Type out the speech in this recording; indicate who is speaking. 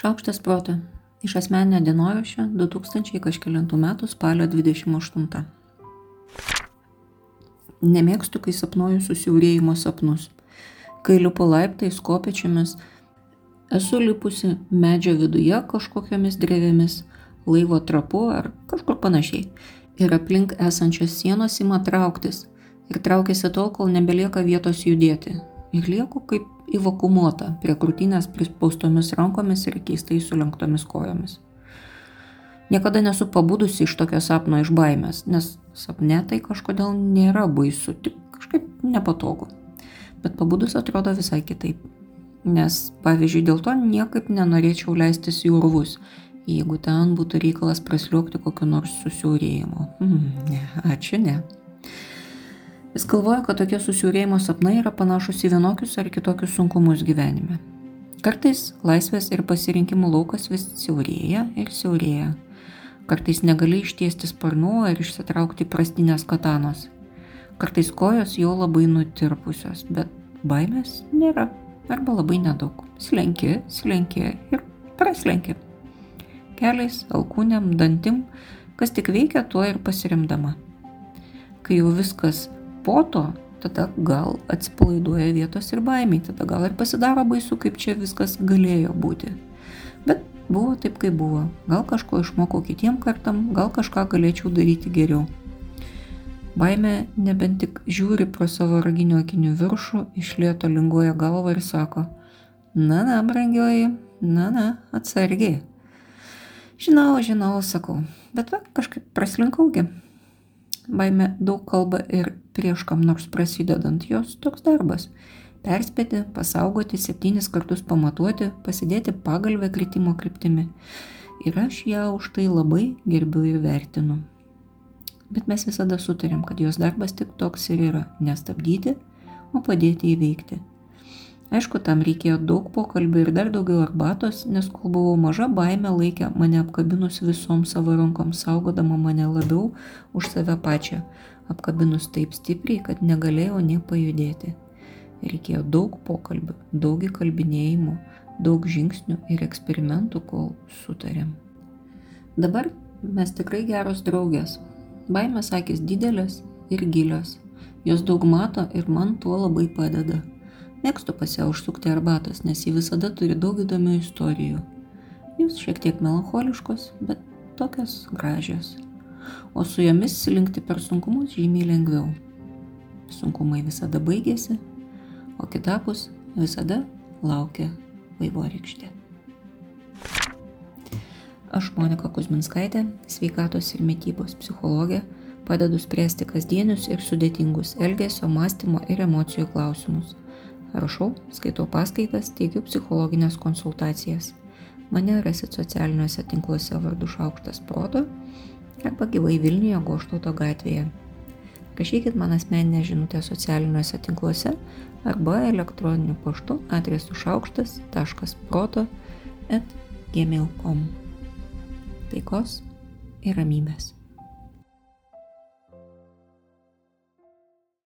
Speaker 1: Šaukštas proto. Iš asmeninio dienoraščio 2000 kažkėlintų metų spalio 28. Nemėgstu, kai sapnuoju susiaurėjimo sapnus. Kai lipu laiptais, kopiečiamis, esu lipusi medžio viduje kažkokiamis drevėmis, laivo trapu ar kažkur panašiai. Ir aplink esančios sienos ima trauktis. Ir traukiasi tol, kol nebelieka vietos judėti. Ir lieku kaip įvakumuota prie krūtinės prispaustomis rankomis ir keistai sulenktomis kojomis. Niekada nesu pabudusi iš tokio sapno iš baimės, nes sapne tai kažkodėl nėra baisu, tik kažkaip nepatogu. Bet pabudus atrodo visai kitaip. Nes, pavyzdžiui, dėl to niekaip nenorėčiau leistis į urvus, jeigu ten būtų reikalas prasliuokti kokiu nors susiaurėjimu. Mm, ačiū ne. Jis galvoja, kad tokie susiaurėjimo sapnai yra panašus į vienokius ar kitokius sunkumus gyvenime. Kartais laisvės ir pasirinkimų laukas vis siaurėja ir siaurėja. Kartais negali ištiesti sparnų ar išsitraukti prastinės katanos. Kartais kojos jau labai nutirpusios, bet baimės nėra arba labai nedaug. Slenki, slenki ir praslenki. Keliais, alkūniam, dantim, kas tik veikia, tuo ir pasiremdama. Kai jau viskas po to tada gal atsipalaiduoja vietos ir baimiai, tada gal ir pasidaro baisu, kaip čia viskas galėjo būti. Bet buvo taip, kaip buvo. Gal kažko išmokau kitiem kartam, gal kažką galėčiau daryti geriau. Baimė nebent tik žiūri pro savo raginio akinių viršų, išlieto linguoja galvą ir sako, na, na, brangioji, na, na, atsargiai. Žinau, žinau, sakau, bet va, kažkaip praslinkaugi. Baime daug kalba ir prieš kam nors prasidedant jos toks darbas. Perspėti, pasaugoti, septynis kartus pamatuoti, pasidėti pagalbę kritimo kryptimi. Ir aš ją už tai labai gerbiu ir vertinu. Bet mes visada sutarėm, kad jos darbas tik toks ir yra - nestabdyti, o padėti įveikti. Aišku, tam reikėjo daug pokalbių ir dar daugiau arbatos, nes kol buvau maža baime laikė mane apkabinus visom savo rankom, saugodama mane labiau už save pačią, apkabinus taip stipriai, kad negalėjau nie pajudėti. Reikėjo daug pokalbių, daug įkalbinėjimų, daug žingsnių ir eksperimentų, kol sutarėm. Dabar mes tikrai geros draugės. Baimės akis didelės ir gilios. Jos daug mato ir man tuo labai padeda. Mėgstu pas ją užsukti arbatos, nes ji visada turi daug įdomių istorijų. Jūs šiek tiek melancholiškos, bet tokios gražios. O su jomis slinkti per sunkumus žymiai lengviau. Sunkumai visada baigėsi, o kitapus visada laukia vaivorykštė. Aš Monika Kuzminskaitė, sveikatos ir mytybos psichologė, padedu spręsti kasdienius ir sudėtingus elgesio, mąstymo ir emocijų klausimus Rašau, skaitau paskaitas, teikiu psichologinės konsultacijas. Mane rasit socialiniuose tinkluose vardu Šaukštas Proto arba gyvai Vilniuje Goštauto gatvėje. Rašykit man asmeninę žinutę socialiniuose tinkluose arba elektroniniu paštu adresu šaukštas.proto at gmail.com. Taikos ir ramybės.